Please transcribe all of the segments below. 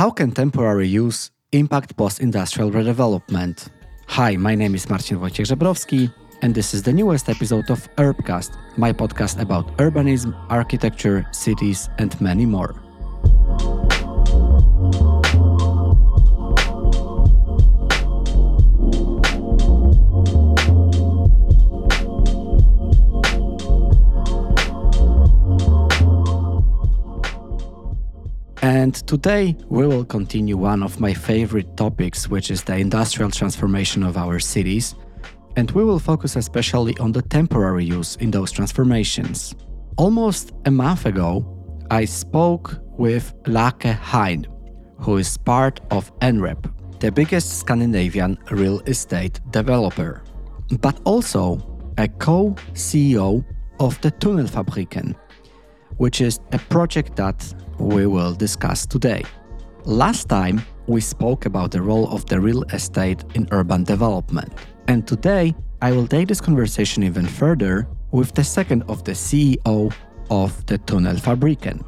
How can temporary use impact post-industrial redevelopment? Hi, my name is Marcin Wojciech Żebrowski, and this is the newest episode of Urbcast, my podcast about urbanism, architecture, cities, and many more. And today we will continue one of my favorite topics, which is the industrial transformation of our cities. And we will focus especially on the temporary use in those transformations. Almost a month ago, I spoke with Lake Hein, who is part of NREP, the biggest Scandinavian real estate developer, but also a co CEO of the Tunnelfabrikken, which is a project that we will discuss today. Last time, we spoke about the role of the real estate in urban development. And today, I will take this conversation even further with the second of the CEO of the Tunnelfabrikken.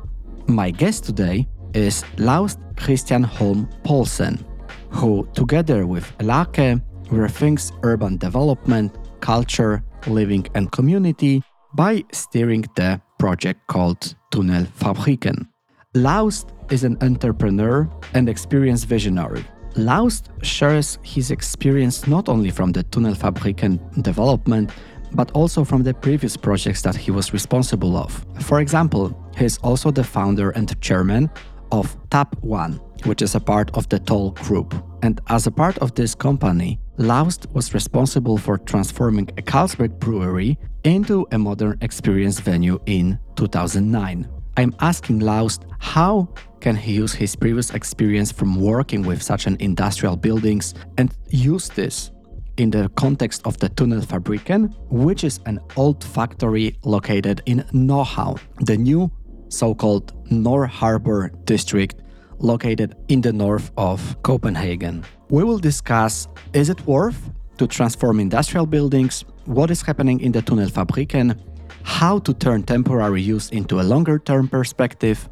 My guest today is Laust Christian Holm Poulsen, who, together with Lake, rethinks urban development, culture, living, and community by steering the project called Tunnelfabrikken. Laust is an entrepreneur and experienced visionary. Laust shares his experience not only from the Tunnelfabrik and development, but also from the previous projects that he was responsible of. For example, he is also the founder and chairman of Tap One, which is a part of the Toll Group. And as a part of this company, Laust was responsible for transforming a Carlsberg brewery into a modern experience venue in 2009. I'm asking Laust how can he use his previous experience from working with such an industrial buildings and use this in the context of the Tunnelfabrikken, which is an old factory located in Nordhavn, the new so-called Nord Harbor district located in the north of Copenhagen. We will discuss is it worth to transform industrial buildings, what is happening in the Tunnelfabrikken, how to turn temporary use into a longer term perspective,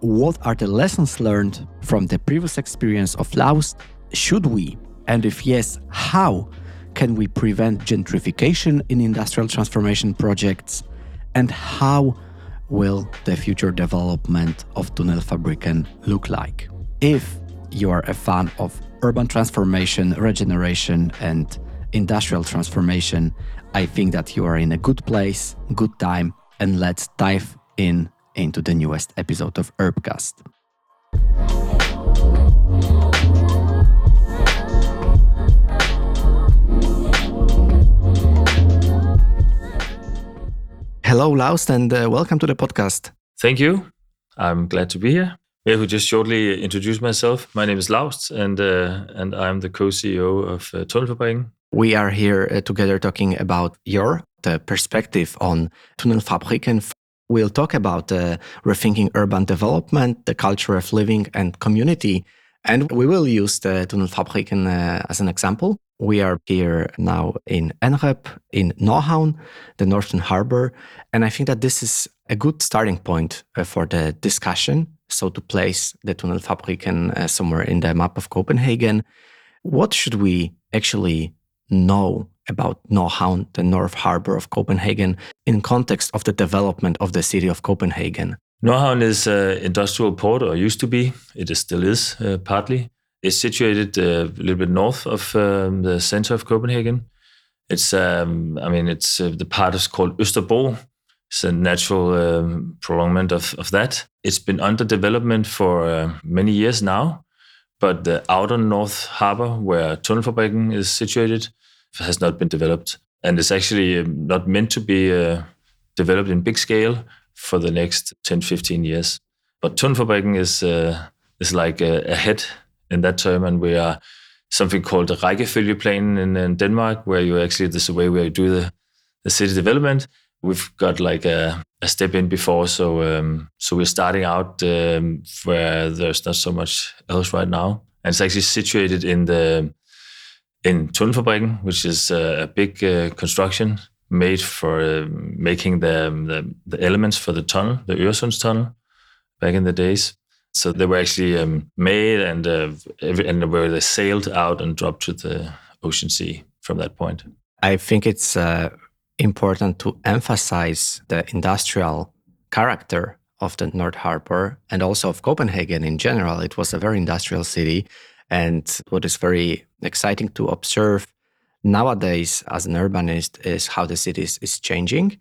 what are the lessons learned from the previous experience of Laust, should we, and if yes, how can we prevent gentrification in industrial transformation projects, and how will the future development of Tunnelfabrikken look like? If you are a fan of urban transformation, regeneration, and industrial transformation, I think that you are in a good place, good time, and let's dive in into the newest episode of Urbcast. Hello, Laust, and uh, welcome to the podcast. Thank you. I'm glad to be here. Maybe will just shortly introduce myself. My name is Laust, and uh, and I'm the co-CEO of uh, we are here uh, together talking about your perspective on Tunnelfabrikken. We'll talk about uh, rethinking urban development, the culture of living and community. And we will use the Tunnelfabrikken uh, as an example. We are here now in NREP, in Nordhavn, the Northern Harbor. And I think that this is a good starting point uh, for the discussion. So to place the Tunnelfabrikken uh, somewhere in the map of Copenhagen, what should we actually know about Nordhavn, the North Harbor of Copenhagen, in context of the development of the city of Copenhagen? Nordhavn is an industrial port, or used to be. It still is, uh, partly. It's situated uh, a little bit north of um, the center of Copenhagen. It's, um, I mean, it's uh, the part is called Østerbro. It's a natural um, prolongment of, of that. It's been under development for uh, many years now, but the outer North Harbor, where Tunnelfabrikken is situated, has not been developed, and it's actually um, not meant to be uh, developed in big scale for the next 10, 15 years. But Tunnelfabrikken is uh, is like ahead in that term, and we are something called the Rækkefølgeplan in, in Denmark, where you actually this is the way where you do the, the city development. We've got like a, a step in before, so um, so we're starting out um, where there's not so much else right now, and it's actually situated in the in Tunnelfabrikken, which is a big uh, construction made for uh, making the, the, the elements for the tunnel, the Øresundstunnel, back in the days. So they were actually um, made and uh, and where they sailed out and dropped to the ocean sea from that point. I think it's uh, important to emphasize the industrial character of the North Harbor and also of Copenhagen in general. It was a very industrial city. And what is very exciting to observe nowadays as an urbanist is how the city is, is changing.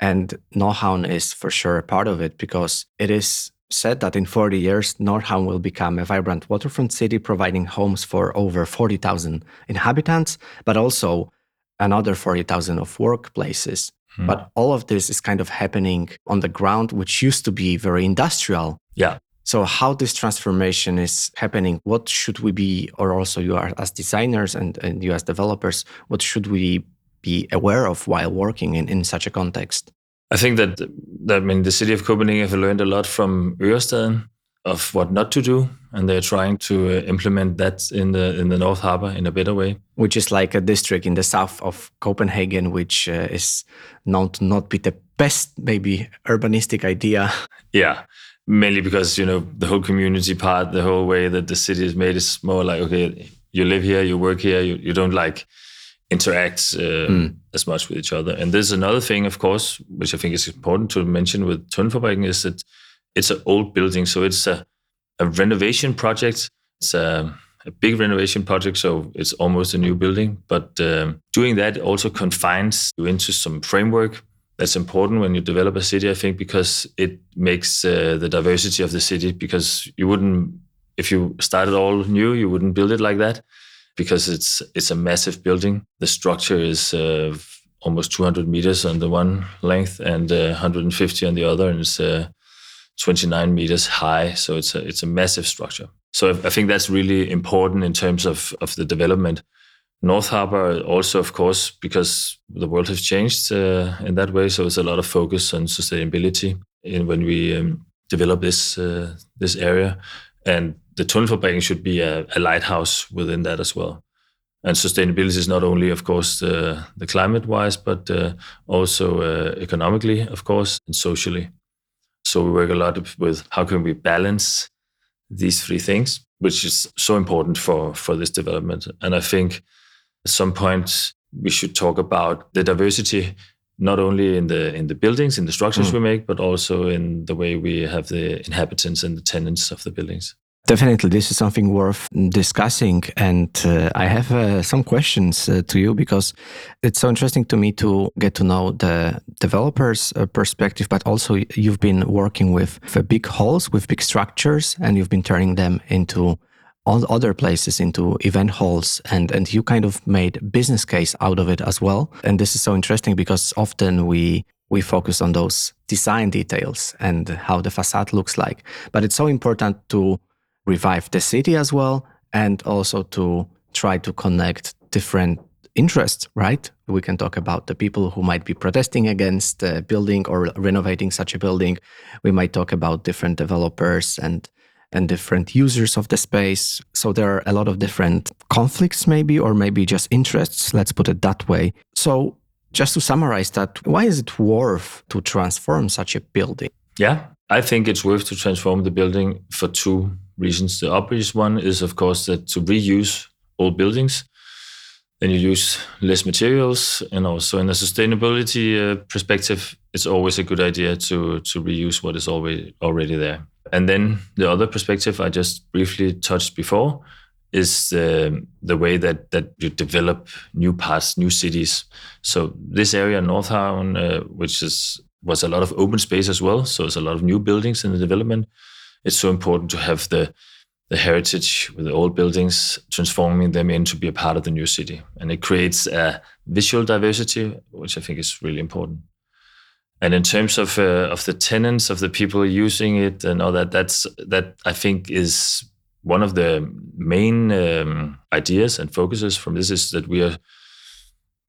And Nordhavn is for sure a part of it because it is said that in 40 years, Nordhavn will become a vibrant waterfront city, providing homes for over 40,000 inhabitants, but also another 40,000 of workplaces. Hmm. But all of this is kind of happening on the ground, which used to be very industrial. Yeah. So, how this transformation is happening, what should we be, or also you are as designers and, and you as developers, what should we be aware of while working in, in such a context? I think that, that I mean, the city of Copenhagen have learned a lot from Ørestaden of what not to do, and they're trying to uh, implement that in the in the North Harbor in a better way. Which is like a district in the south of Copenhagen, which uh, is known to not be the best, maybe urbanistic idea. Yeah, mainly because you know the whole community part, the whole way that the city is made is more like okay, you live here, you work here, you, you don't like interact uh, mm. as much with each other. And there's another thing, of course, which I think is important to mention with Tunnelfabrikken is that it's an old building, so it's a, a renovation project. It's a, a, big renovation project, so it's almost a new building. But um, doing that also confines you into some framework that's important when you develop a city, I think, because it makes uh, the diversity of the city. Because you wouldn't, if you started all new, you wouldn't build it like that, because it's it's a massive building. The structure is uh, almost 200 meters on the one length and uh, 150 on the other, and it's uh, 29 meters high. So it's a, it's a massive structure. So I think that's really important in terms of, of the development. North Harbor also, of course, because the world has changed uh, in that way. So it's a lot of focus on sustainability in when we um, develop this uh, this area, and the Tunnelfabrikken should be a, a, lighthouse within that as well. And sustainability is not only, of course, the, the climate wise, but uh, also uh, economically, of course, and socially. So we work a lot with how can we balance these three things, which is so important for for this development. And I think at some point we should talk about the diversity not only in the in the buildings in the structures mm. we make but also in the way we have the inhabitants and the tenants of the buildings Definitely, this is something worth discussing. And uh, I have uh, some questions uh, to you because it's so interesting to me to get to know the developer's uh, perspective, but also you've been working with, big halls, with big structures, and you've been turning them into all other places into event halls and and you kind of made business case out of it as well and this is so interesting because often we we focus on those design details and how the facade looks like but it's so important to revive the city as well and also to try to connect different interests, right? We can talk about the people who might be protesting against the building or renovating such a building. We might talk about different developers and and different users of the space. So there are a lot of different conflicts maybe or maybe just interests, let's put it that way. So just to summarize that, why is it worth to transform such a building? Yeah, I think it's worth to transform the building for two reasons. The obvious one is, of course, that to reuse old buildings, then you use less materials, and also in a sustainability uh, perspective, it's always a good idea to to reuse what is already already there. And then the other perspective I just briefly touched before is the, the way that that you develop new parts, new cities. So this area, Nordhavn, uh, which is was a lot of open space as well. So it's a lot of new buildings in the development it's so important to have the the heritage with the old buildings, transforming them into be a part of the new city, and it creates a visual diversity, which I think is really important. And in terms of uh, of the tenants, of the people using it, and all that, that's that I think is one of the main um, ideas and focuses from this is that we are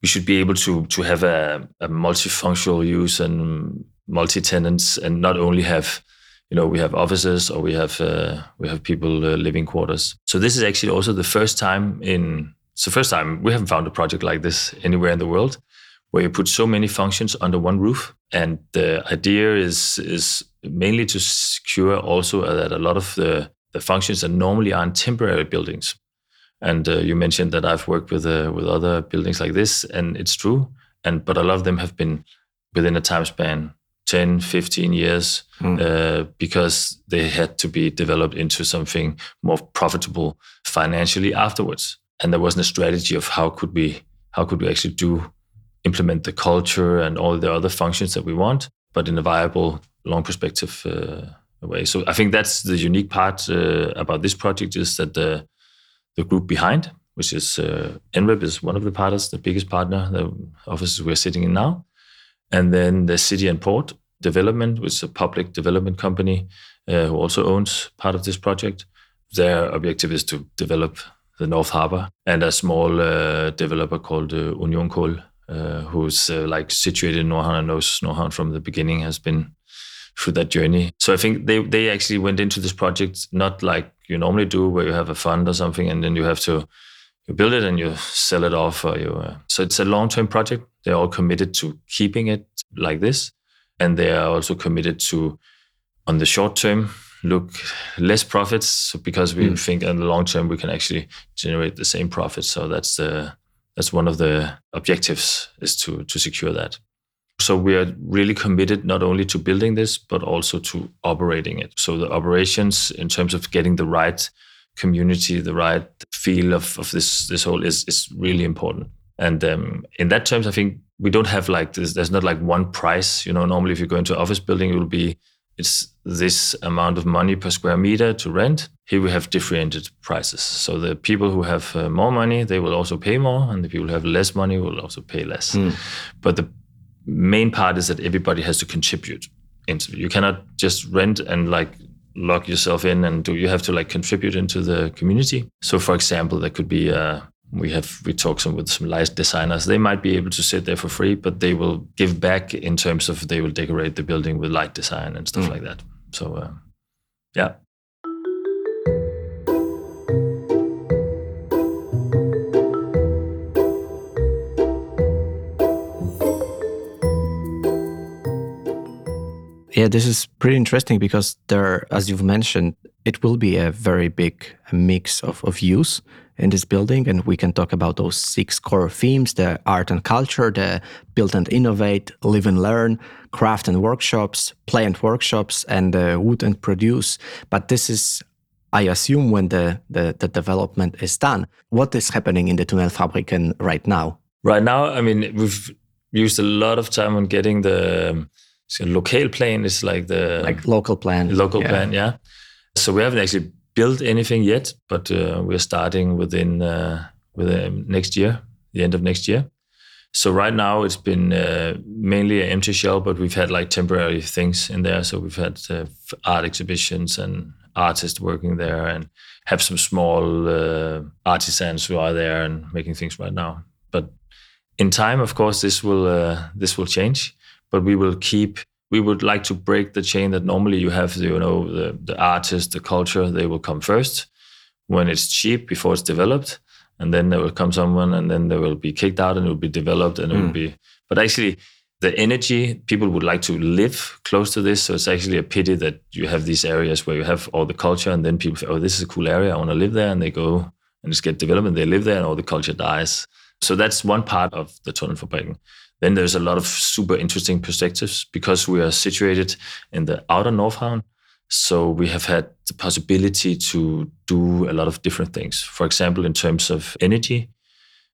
we should be able to to have a, a multifunctional use and multi tenants, and not only have you know we have offices or we have uh, we have people uh, living quarters. So this is actually also the first time in it's the first time we haven't found a project like this anywhere in the world where you put so many functions under one roof. And the idea is is mainly to secure also that a lot of the, the functions that normally are in temporary buildings. And uh, you mentioned that I've worked with uh, with other buildings like this, and it's true. And but a lot of them have been within a time span 10, 15 years mm. uh, because they had to be developed into something more profitable financially afterwards. And there wasn't a strategy of how could we how could we actually do implement the culture and all the other functions that we want, but in a viable long perspective uh, way. So I think that's the unique part uh, about this project is that the the group behind, which is uh, NREP, is one of the partners, the biggest partner, the offices we're sitting in now and then the City and Port Development, which is a public development company uh, who also owns part of this project. Their objective is to develop the North Harbor, and a small uh, developer called uh, Union Kol, uh, who's uh, like situated in Nordhavn and knows Nordhavn from the beginning, has been through that journey. So I think they they actually went into this project not like you normally do, where you have a fund or something, and then you have to you build it and you sell it off or you uh, so it's a long-term project they're all committed to keeping it like this and they are also committed to on the short term look less profits because we mm. think in the long term we can actually generate the same profits so that's the that's one of the objectives is to to secure that so we are really committed not only to building this but also to operating it so the operations in terms of getting the right community, the right feel of, of this this whole is is really important. And um, in that terms, I think we don't have like this. There's not like one price. You know, normally if you go into office building, it will be it's this amount of money per square meter to rent. Here we have differentiated prices. So the people who have uh, more money, they will also pay more, and the people who have less money will also pay less. Mm. But the main part is that everybody has to contribute. Into you cannot just rent and like lock yourself in and do you have to like contribute into the community so for example there could be uh, we have we talk some with some light designers. They might be able to sit there for free but they will give back in terms of they will decorate the building with light design and stuff mm. like that. So uh, yeah. Yeah, this is pretty interesting because there, as you've mentioned, it will be a very big mix of, of use in this building. And we can talk about those six core themes the art and culture, the build and innovate, live and learn, craft and workshops, play and workshops, and uh, wood and produce. But this is, I assume, when the, the, the development is done. What is happening in the Tunnelfabrikken right now? Right now, I mean, we've used a lot of time on getting the so local plan is like the like local plan. Local yeah. plan, yeah. So we haven't actually built anything yet, but uh, we're starting within uh, within next year, the end of next year. So right now it's been uh, mainly an empty shell, but we've had like temporary things in there. So we've had uh, art exhibitions and artists working there, and have some small uh, artisans who are there and making things right now. But in time, of course, this will uh, this will change but we will keep we would like to break the chain that normally you have you know the, the artist the culture they will come first when it's cheap before it's developed and then there will come someone and then they will be kicked out and it will be developed and it will hmm. be but actually the energy people would like to live close to this so it's actually a pity that you have these areas where you have all the culture and then people say oh this is a cool area i want to live there and they go and just get development they live there and all the culture dies so that's one part of the Tunnelfabrikken then there's a lot of super interesting perspectives because we are situated in the outer North Nordhavn. So we have had the possibility to do a lot of different things. For example, in terms of energy,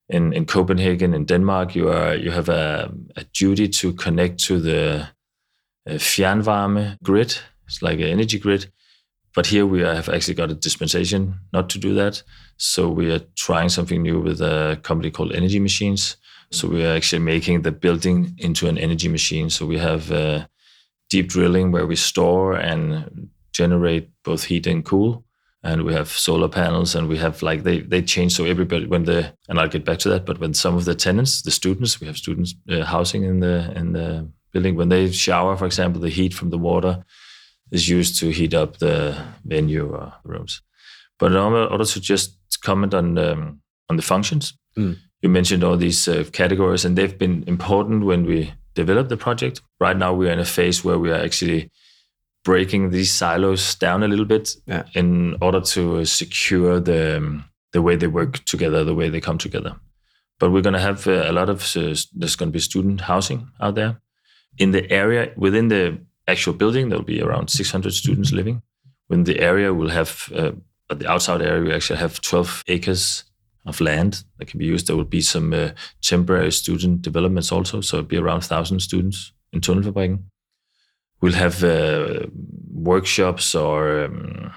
in, in Copenhagen, in Denmark, you are you have a, a duty to connect to the uh, fjernvarme grid. It's like an energy grid. But here we have actually got a dispensation not to do that. So we are trying something new with a company called Energy Machines, so we are actually making the building into an energy machine. So we have uh, deep drilling where we store and generate both heat and cool. And we have solar panels and we have like they, they change. So everybody, when the, and I'll get back to that, but when some of the tenants, the students, we have students uh, housing in the, in the building, when they shower, for example, the heat from the water is used to heat up the venue or rooms. But in order to just comment on, um, on the functions, mm you mentioned all these uh, categories, and they've been important when we developed the project. Right now, we are in a phase where we are actually breaking these silos down a little bit Yeah. in order to secure the um, the way they work together, the way they come together. But we're going to have uh, a lot of uh, there's going to be student housing out there in the area within the actual building. There will be around 600 students living. Within the area, we'll have uh, the outside area we actually have 12 acres of land that can be used. There will be some uh, temporary student developments also, so it'll be around 1,000 students in Tunnelfabrikken. We'll have uh, workshops or um,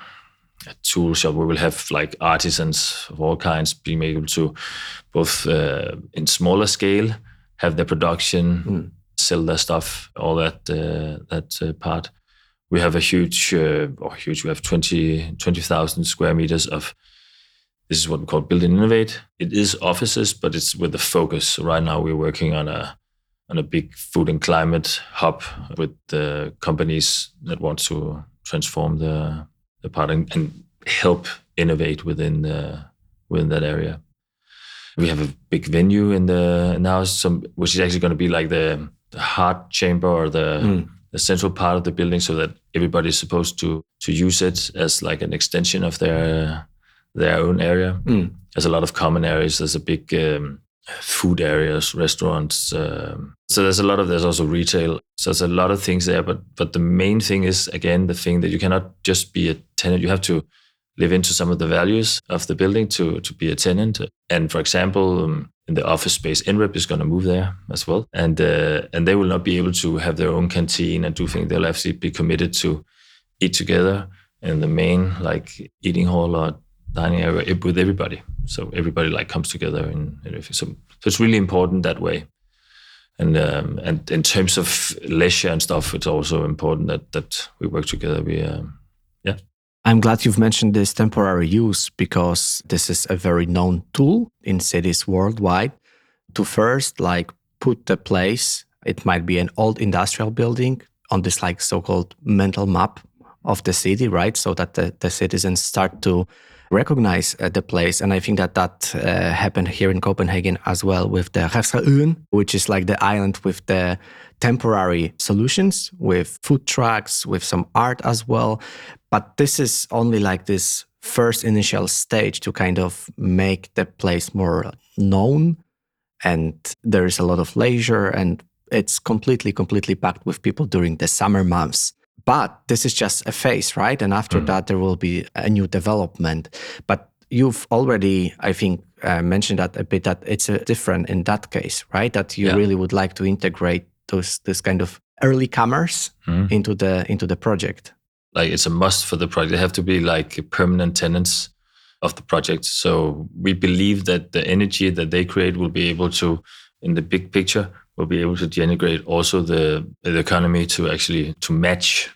a tool shop where we'll have like artisans of all kinds being able to both uh, in smaller scale have their production, sell their stuff, all that uh, that uh, part. We have a huge, uh, or huge. We have 20 20,000 square meters of. This is what we call build and innovate. It is offices, but it's with a focus. Right now, we're working on a on a big food and climate hub with the companies that want to transform the the part and, and help innovate within the, within that area. We have a big venue in the now, some which is actually going to be like the, the heart chamber or the hmm. the central part of the building, so that everybody's supposed to to use it as like an extension of their their own area. There's a lot of common areas. There's a big um, food areas, restaurants. Um, so there's a lot of there's also retail. So there's a lot of things there. But but the main thing is again the thing that you cannot just be a tenant. You have to live into some of the values of the building to to be a tenant. And for example, um, in the office space, NREP is going to move there as well, and uh, and they will not be able to have their own canteen and do things. They'll actually be committed to eat together in the main like eating hall or dining area with everybody. So everybody like comes together and, and. So, so it's really important that way. And um, and in terms of leisure and stuff, it's also important that that we work together. We um, yeah. I'm glad you've mentioned this temporary use because this is a very known tool in cities worldwide to first like put the place it might be an old industrial building on this like so-called mental map of the city right so that the, the citizens start to recognize uh, the place and i think that that uh, happened here in copenhagen as well with the Refshaleøen, which is like the island with the temporary solutions with food trucks with some art as well. But this is only like this first initial stage to kind of make the place more known. And there is a lot of leisure and it's completely completely packed with people during the summer months but this is just a phase right and after that there will be a new development but you've already i think uh, mentioned that a bit that it's uh, different in that case right that you Yeah. really would like to integrate those this kind of early comers into the into the project like it's a must for the project. They have to be like permanent tenants of the project. So we believe that the energy that they create will be able to, in the big picture, will be able to generate also the, the economy to actually to match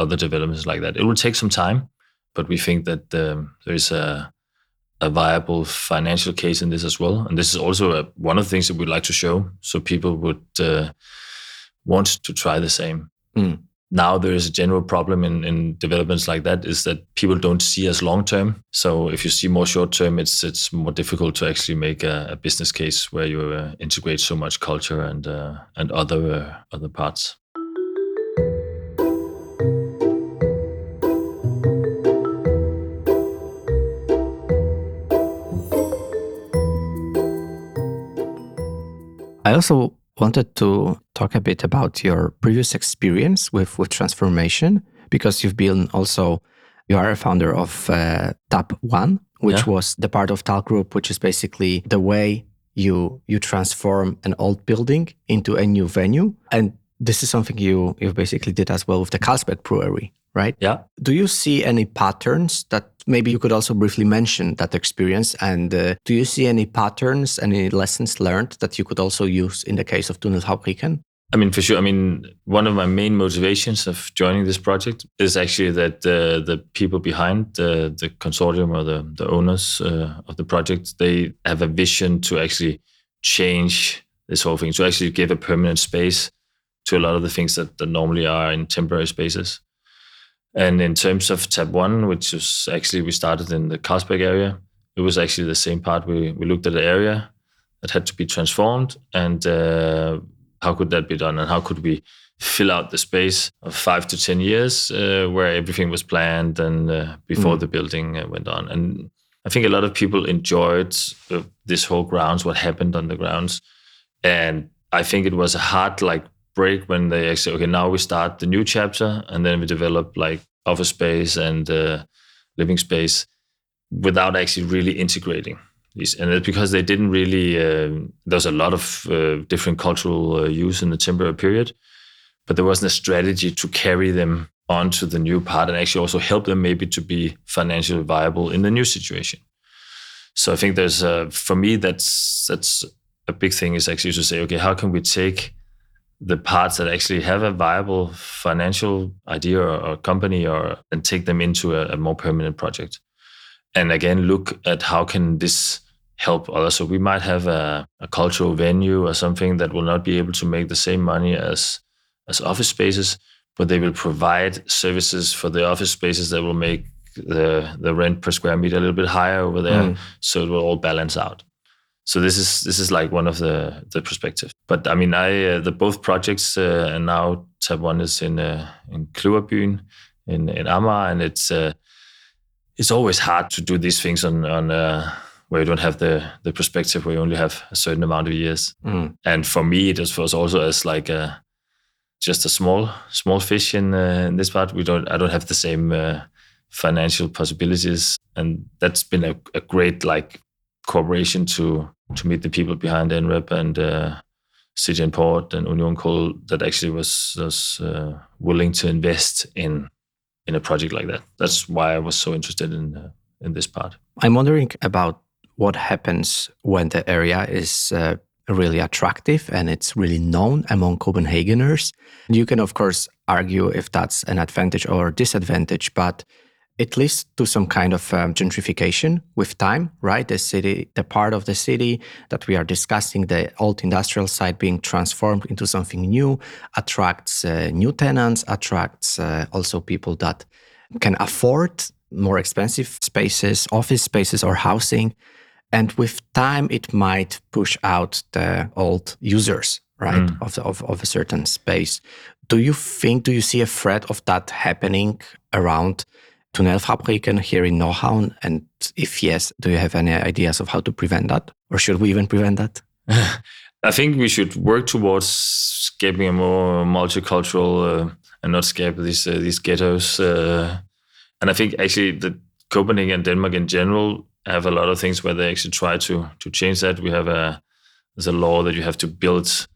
other developments like that. It will take some time, but we think that um, there is a a viable financial case in this as well. And this is also a, one of the things that we'd like to show, so people would uh, want to try the same now there is a general problem in, in developments like that is that people don't see as long term. So if you see more short term, it's it's more difficult to actually make a, a business case where you uh, integrate so much culture and uh, and other uh, other parts. I also wanted to talk a bit about your previous experience with, with transformation because you've been also you are a founder of uh, Tap One, which Yeah. was the part of Tal Group, which is basically the way you you transform an old building into a new venue. And this is something you you basically did as well with the Carlsberg Brewery, right? Yeah. Do you see any patterns that maybe you could also briefly mention that experience? And uh, do you see any patterns, any lessons learned that you could also use in the case of Tunnelfabrikken? I mean, for sure. I mean, one of my main motivations of joining this project is actually that uh, the people behind the, the consortium or the, the owners uh, of the project, they have a vision to actually change this whole thing, to actually give a permanent space to a lot of the things that, that normally are in temporary spaces. And in terms of Tap 1, which was actually, we started in the Carlsberg area, it was actually the same part. We, we looked at the area that had to be transformed and uh, how could that be done and how could we fill out the space of five to 10 years uh, where everything was planned and uh, before mm. the building uh, went on. And I think a lot of people enjoyed uh, this whole grounds, what happened on the grounds. And I think it was a hard like break when they actually, okay, now we start the new chapter and then we develop like office space and uh, living space without actually really integrating these. And it's because they didn't really, uh, there's a lot of different cultural use in the timber period but there wasn't a strategy to carry them onto the new part and actually also help them maybe to be financially viable in the new situation. So I think there's for me that's that's a big thing is actually to say okay how can we take the parts that actually have a viable financial idea or, or company or and take them into a, a, more permanent project and again look at how can this help others so we might have a, a cultural venue or something that will not be able to make the same money as as office spaces, but they will provide services for the office spaces that will make the the rent per square meter a little bit higher over there, mm. so it will all balance out. So this is this is like one of the the perspectives. But I mean, I uh, the both projects uh, and now Tap One is in uh, in Kløverbyen in in Amager, and it's uh, it's always hard to do these things on on uh, where you don't have the the perspective where you only have a certain amount of years. Mm. And for me, it was also as like a just a small small fish in, uh, in this part. We don't I don't have the same uh, financial possibilities, and that's been a, a, great like cooperation to to meet the people behind NREP and uh, City and Port and Union Coal that actually was was uh, willing to invest in in a project like that. That's why I was so interested in uh, in this part. I'm wondering about what happens when the area is uh, really attractive and it's really known among Copenhageners. You can, of course, argue if that's an advantage or disadvantage, but it leads to some kind of um, gentrification with time, right? The city, the part of the city that we are discussing, the old industrial site being transformed into something new, attracts uh, new tenants, attracts uh, also people that can afford more expensive spaces, office spaces, or housing. And with time, it might push out the old users, right, mm. of, of, of a certain space. Do you think, do you see a threat of that happening around Tunnelfabrikken here in Nordhavn? And if yes, do you have any ideas of how to prevent that? Or should we even prevent that? I think we should work towards escaping a more multicultural uh, and not escape these uh, these ghettos. Uh, and I think actually the Copenhagen and Denmark in general have a lot of things where they actually try to to change that. We have a there's a law that you have to build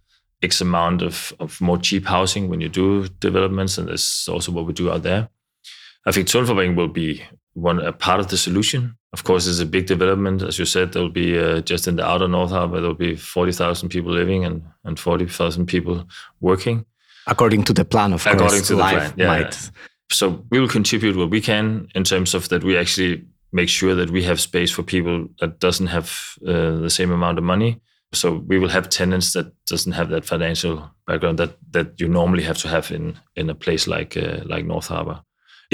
X amount of, of more cheap housing when you do developments, and that's also what we do out there. I think Tunnelfabrikken will be one a part of the solution. Of course, it's a big development, as you said. There will be uh, just in the outer North Harbor, there will be forty thousand people living and and forty thousand people working. According to the plan, of According course. to the plan, yeah. Might. So we will contribute what we can in terms of that. We actually make sure that we have space for people that doesn't have uh, the same amount of money. So we will have tenants that doesn't have that financial background that that you normally have to have in in a place like uh, like North Harbor.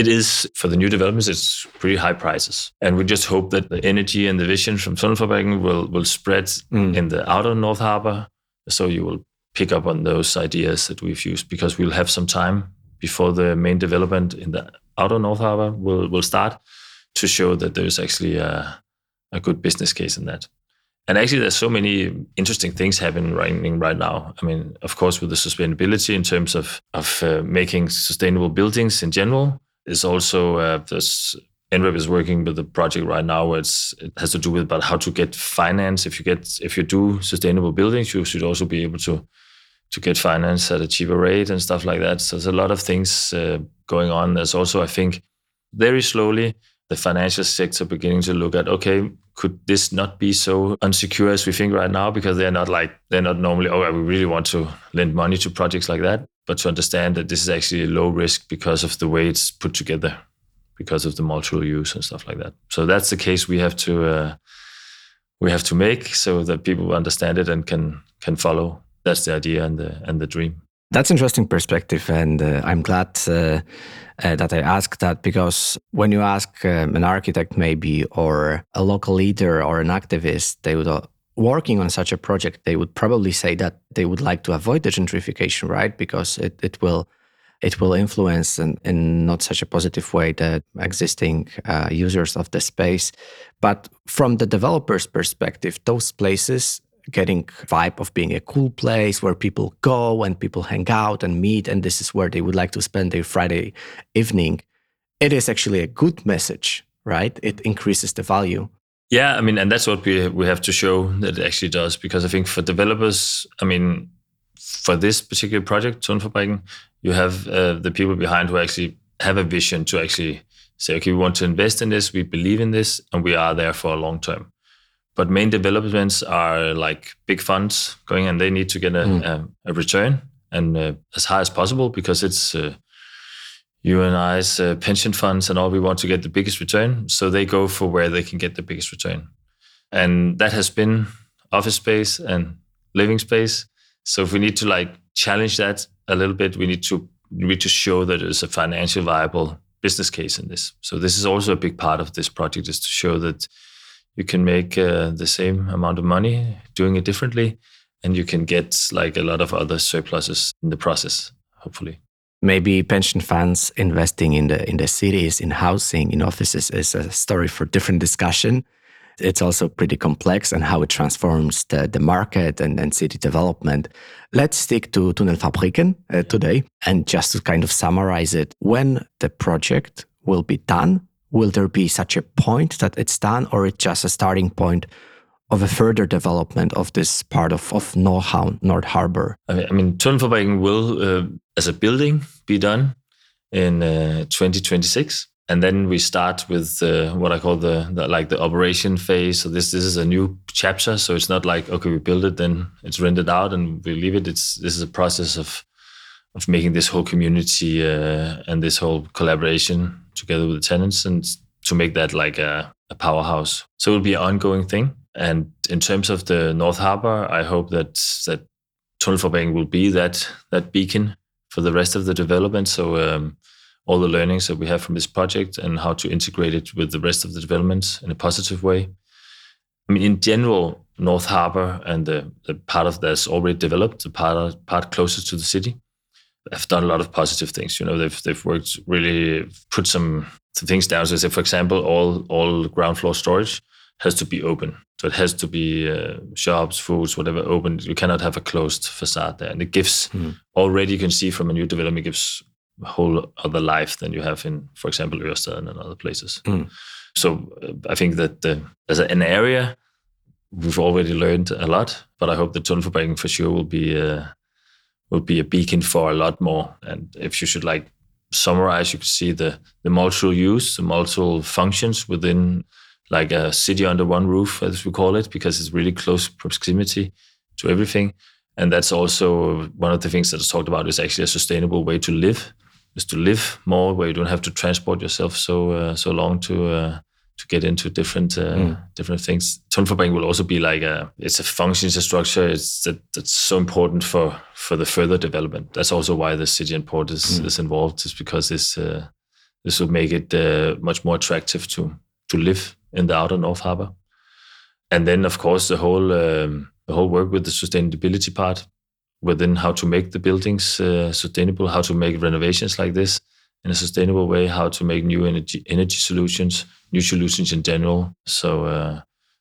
It is for the new developments. It's pretty high prices, and we just hope that the energy and the vision from Tunnelfabrikken will will spread mm. in the outer North Harbor, so you will pick up on those ideas that we've used because we'll have some time before the main development in the outer North Harbor will will start to show that there's actually a, a good business case in that. And actually, there's so many interesting things happening right, right now. I mean, of course, with the sustainability in terms of of uh, making sustainable buildings in general, is also uh, this NREP is working with a project right now where it's, it has to do with about how to get finance. If you get if you do sustainable buildings, you should also be able to to get finance at a cheaper rate and stuff like that. So there's a lot of things uh, going on. There's also, I think, very slowly the financial sector beginning to look at okay could this not be so unsecure as we think right now because they're not like they're not normally oh we really want to lend money to projects like that but to understand that this is actually a low risk because of the way it's put together because of the multiple use and stuff like that. So that's the case we have to uh, we have to make so that people understand it and can can follow. That's the idea and the and the dream. That's interesting perspective, and uh, I'm glad uh, uh, that I asked that because when you ask um, an architect, maybe, or a local leader or an activist, they would working on such a project, they would probably say that they would like to avoid the gentrification, right? Because it, it will it will influence in, in not such a positive way the existing uh, users of the space. But from the developer's perspective, those places getting vibe of being a cool place where people go and people hang out and meet and this is where they would like to spend their friday evening it is actually a good message right it increases the value yeah i mean and that's what we we have to show that it actually does because i think for developers i mean for this particular project Tunnelfabrikken, you have uh, the people behind who actually have a vision to actually say okay we want to invest in this we believe in this and we are there for a long term but main developments are like big funds going and they need to get a, mm. a, a return and uh, as high as possible because it's uh, you and I's uh, pension funds and all we want to get the biggest return. So they go for where they can get the biggest return. And that has been office space and living space. So if we need to like challenge that a little bit, we need to we need to show that there's a financial viable business case in this. So this is also a big part of this project is to show that you can make uh, the same amount of money doing it differently and you can get like a lot of other surpluses in the process hopefully maybe pension funds investing in the in the cities in housing in offices is a story for different discussion it's also pretty complex and how it transforms the, the market and, and city development. Let's stick to Tunnelfabrikken uh, today and just to kind of summarize it. When the project will be done, will there be such a point that it's done or it's just a starting point of a further development of this part of, of Nord Harbor? I mean, Tunnelfabrikken will, uh, as a building, be done in uh, 2026. And then we start with uh, what I call the, the, like the operation phase. So this this is a new chapter. So it's not like okay we build it then it's rented out and we leave it. It's this is a process of of making this whole community uh, and this whole collaboration together with the tenants and to make that like a, a powerhouse. So it'll be an ongoing thing. And in terms of the North Harbor, I hope that that Tunnelfabrikken will be that that beacon for the rest of the development. So um, all the learnings that we have from this project and how to integrate it with the rest of the development in a positive way. I mean, in general, North Harbor and the, the part of that's already developed, the part part closest to the city, have done a lot of positive things. You know, they've they've worked really put some, some things down. So, say for example, all all ground floor storage has to be open. So it has to be uh, shops, foods, whatever open. You cannot have a closed facade there. And it gives mm. already you can see from a new development gives a whole other life than you have in, for example, Ørestad and other places. Mm. So uh, I think that uh, as an area, we've already learned a lot. But I hope the Tunnelfabrikken for sure will be uh, will be a beacon for a lot more. And if you should like summarize, you could see the the multiple use, the multiple functions within like a city under one roof, as we call it, because it's really close proximity to everything. And that's also one of the things that is talked about is actually a sustainable way to live, is to live more where you don't have to transport yourself so uh, so long to uh, to get into different uh, mm. different things. Tunnelfabrikken will also be like a it's a function, it's a structure. It's that that's so important for for the further development. That's also why the city and port is, mm. is involved, is because this uh, this will make it uh, much more attractive to to live in the outer North Harbor. And then, of course, the whole um, the whole work with the sustainability part within how to make the buildings uh, sustainable, how to make renovations like this in a sustainable way, how to make new energy energy solutions, new solutions in general. So uh,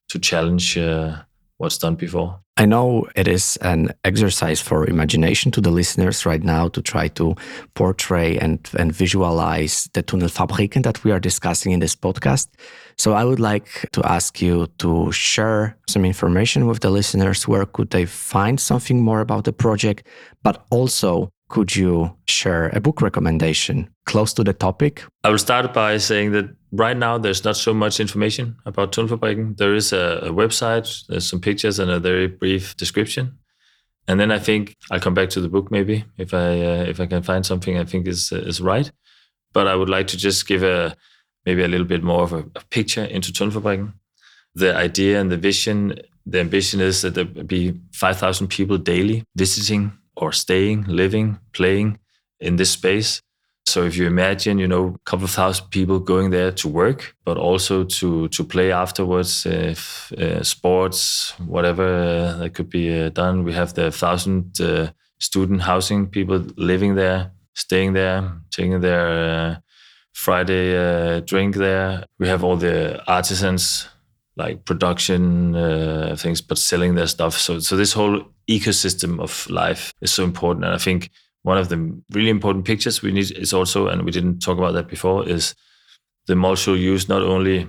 to challenge uh, what's done before. I know it is an exercise for imagination to the listeners right now to try to portray and, and visualize the Tunnelfabrikken that we are discussing in this podcast. So I would like to ask you to share some information with the listeners. Where could they find something more about the project? But also, could you share a book recommendation close to the topic? I will start by saying that right now there's not so much information about Tunnelfabrikken. There is a, a, website, there's some pictures and a very brief description. And then I think I'll come back to the book maybe if I uh, if I can find something I think is uh, is right. But I would like to just give a maybe a little bit more of a, a picture into Tunnelfabrikken. The idea and the vision, the ambition is that there be 5,000 people daily visiting or staying, living, playing in this space So if you imagine, you know, a couple of thousand people going there to work, but also to to play afterwards, if, uh, sports, whatever uh, that could be uh, done. We have the thousand uh, student housing people living there, staying there, taking their uh, Friday uh, drink there. We have all the artisans like production things, but selling their stuff. So so this whole ecosystem of life is so important, and I think one of the really important pictures we need is also, and we didn't talk about that before, is the multiple use not only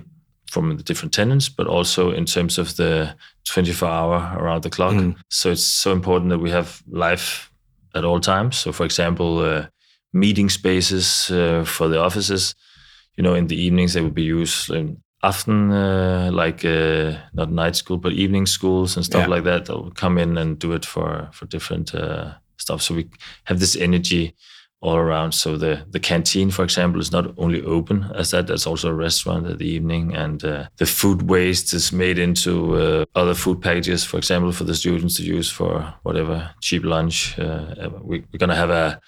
from the different tenants, but also in terms of the 24 hour around the clock. Mm. So it's so important that we have life at all times. So, for example, uh, meeting spaces uh, for the offices, you know, in the evenings they would be used in often uh, like uh, not night school, but evening schools and stuff yeah. like that. They'll come in and do it for for different uh, stuff. So we have this energy all around. So the the canteen, for example, is not only open as that. There's also a restaurant at the evening, and uh, the food waste is made into uh, other food packages. For example, for the students to use for whatever cheap lunch. Uh, we, are gonna have a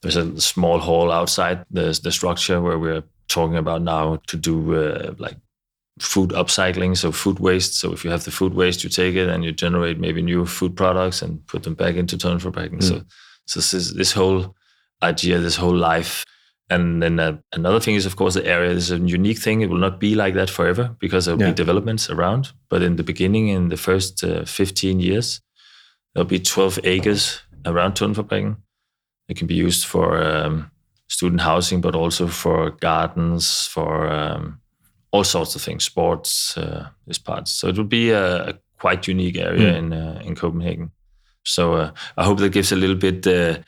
there's a small hall outside the the structure where we're talking about now to do uh, like food upcycling, so food waste. So if you have the food waste, you take it and you generate maybe new food products and put them back into turn for packing. Mm. So, so this is this whole idea, this whole life. And then uh, another thing is, of course, the area is a unique thing. It will not be like that forever because there will yeah. be developments around. But in the beginning, in the first uh, 15 years, there'll be 12 acres around Tunnelfabrikken. It can be used for um, student housing, but also for gardens, for um, all sorts of things. Sports uh, is part. So it will be a, a quite unique area mm. in uh, in Copenhagen. So uh, I hope that gives a little bit. Uh,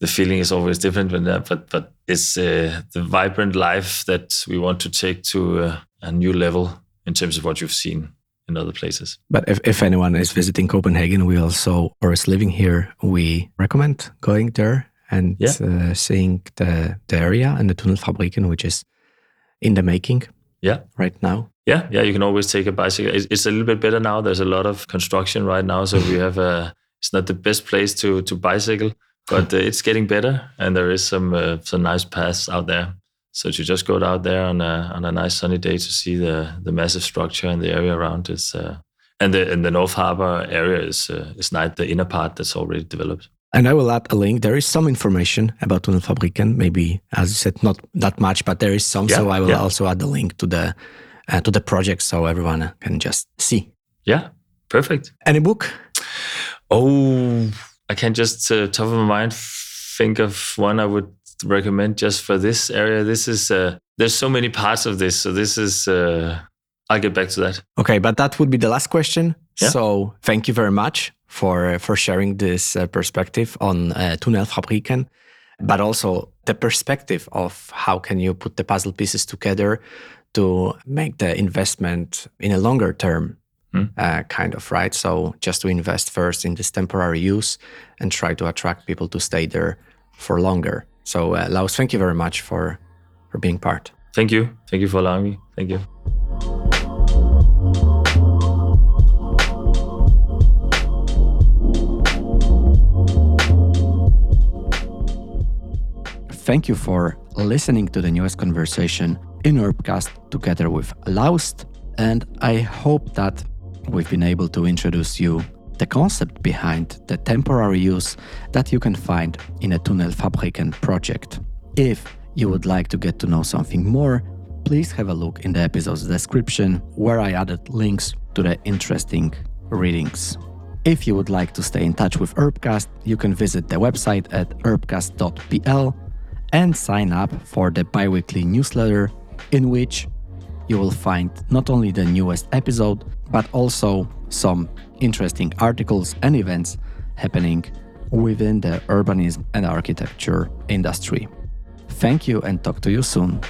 the feeling is always different when that, but but it's uh, the vibrant life that we want to take to uh, a new level in terms of what you've seen in other places. But if, if anyone is visiting Copenhagen, we also or is living here, we recommend going there and yeah. seeing the, the area and the Tunnelfabrikken, which is in the making yeah. right now? Yeah yeah you can always take a bicycle. It's a little bit better now. There's a lot of construction right now so we have a it's not the best place to to bicycle but uh, it's getting better and there is some uh, some nice paths out there. So to just go out there on a on a nice sunny day to see the the massive structure and the area around is uh, and the and the North Harbor area is uh, is nice. The inner part that's already developed and I will add a link. There is some information about Tunnelfabrikken, maybe as you said, not that much, but there is some. Yeah, so I will yeah. also add the link to the uh, to the project so everyone can just see. Yeah, perfect. Any book? Oh, I can just uh, top of my mind think of one I would recommend just for this area. This is uh, there's so many parts of this, so this is. Uh, I'll get back to that. Okay, but that would be the last question. Yeah. So thank you very much for for sharing this uh, perspective on uh, Tunnelfabrikken, but also the perspective of how can you put the puzzle pieces together to make the investment in a longer term mm. uh, kind of right. So just to invest first in this temporary use and try to attract people to stay there for longer. So uh, Laust, thank you very much for for being part. Thank you. Thank you for allowing me. Thank you. Thank you for listening to the newest conversation in Urbcast together with Laust. And I hope that we've been able to introduce you the concept behind the temporary use that you can find in a Tunnelfabrikken project. If you would like to get to know something more, please have a look in the episode's description where I added links to the interesting readings. If you would like to stay in touch with Urbcast, you can visit the website at urbcast.pl and sign up for the bi weekly newsletter, in which you will find not only the newest episode, but also some interesting articles and events happening within the urbanism and architecture industry. Thank you and talk to you soon.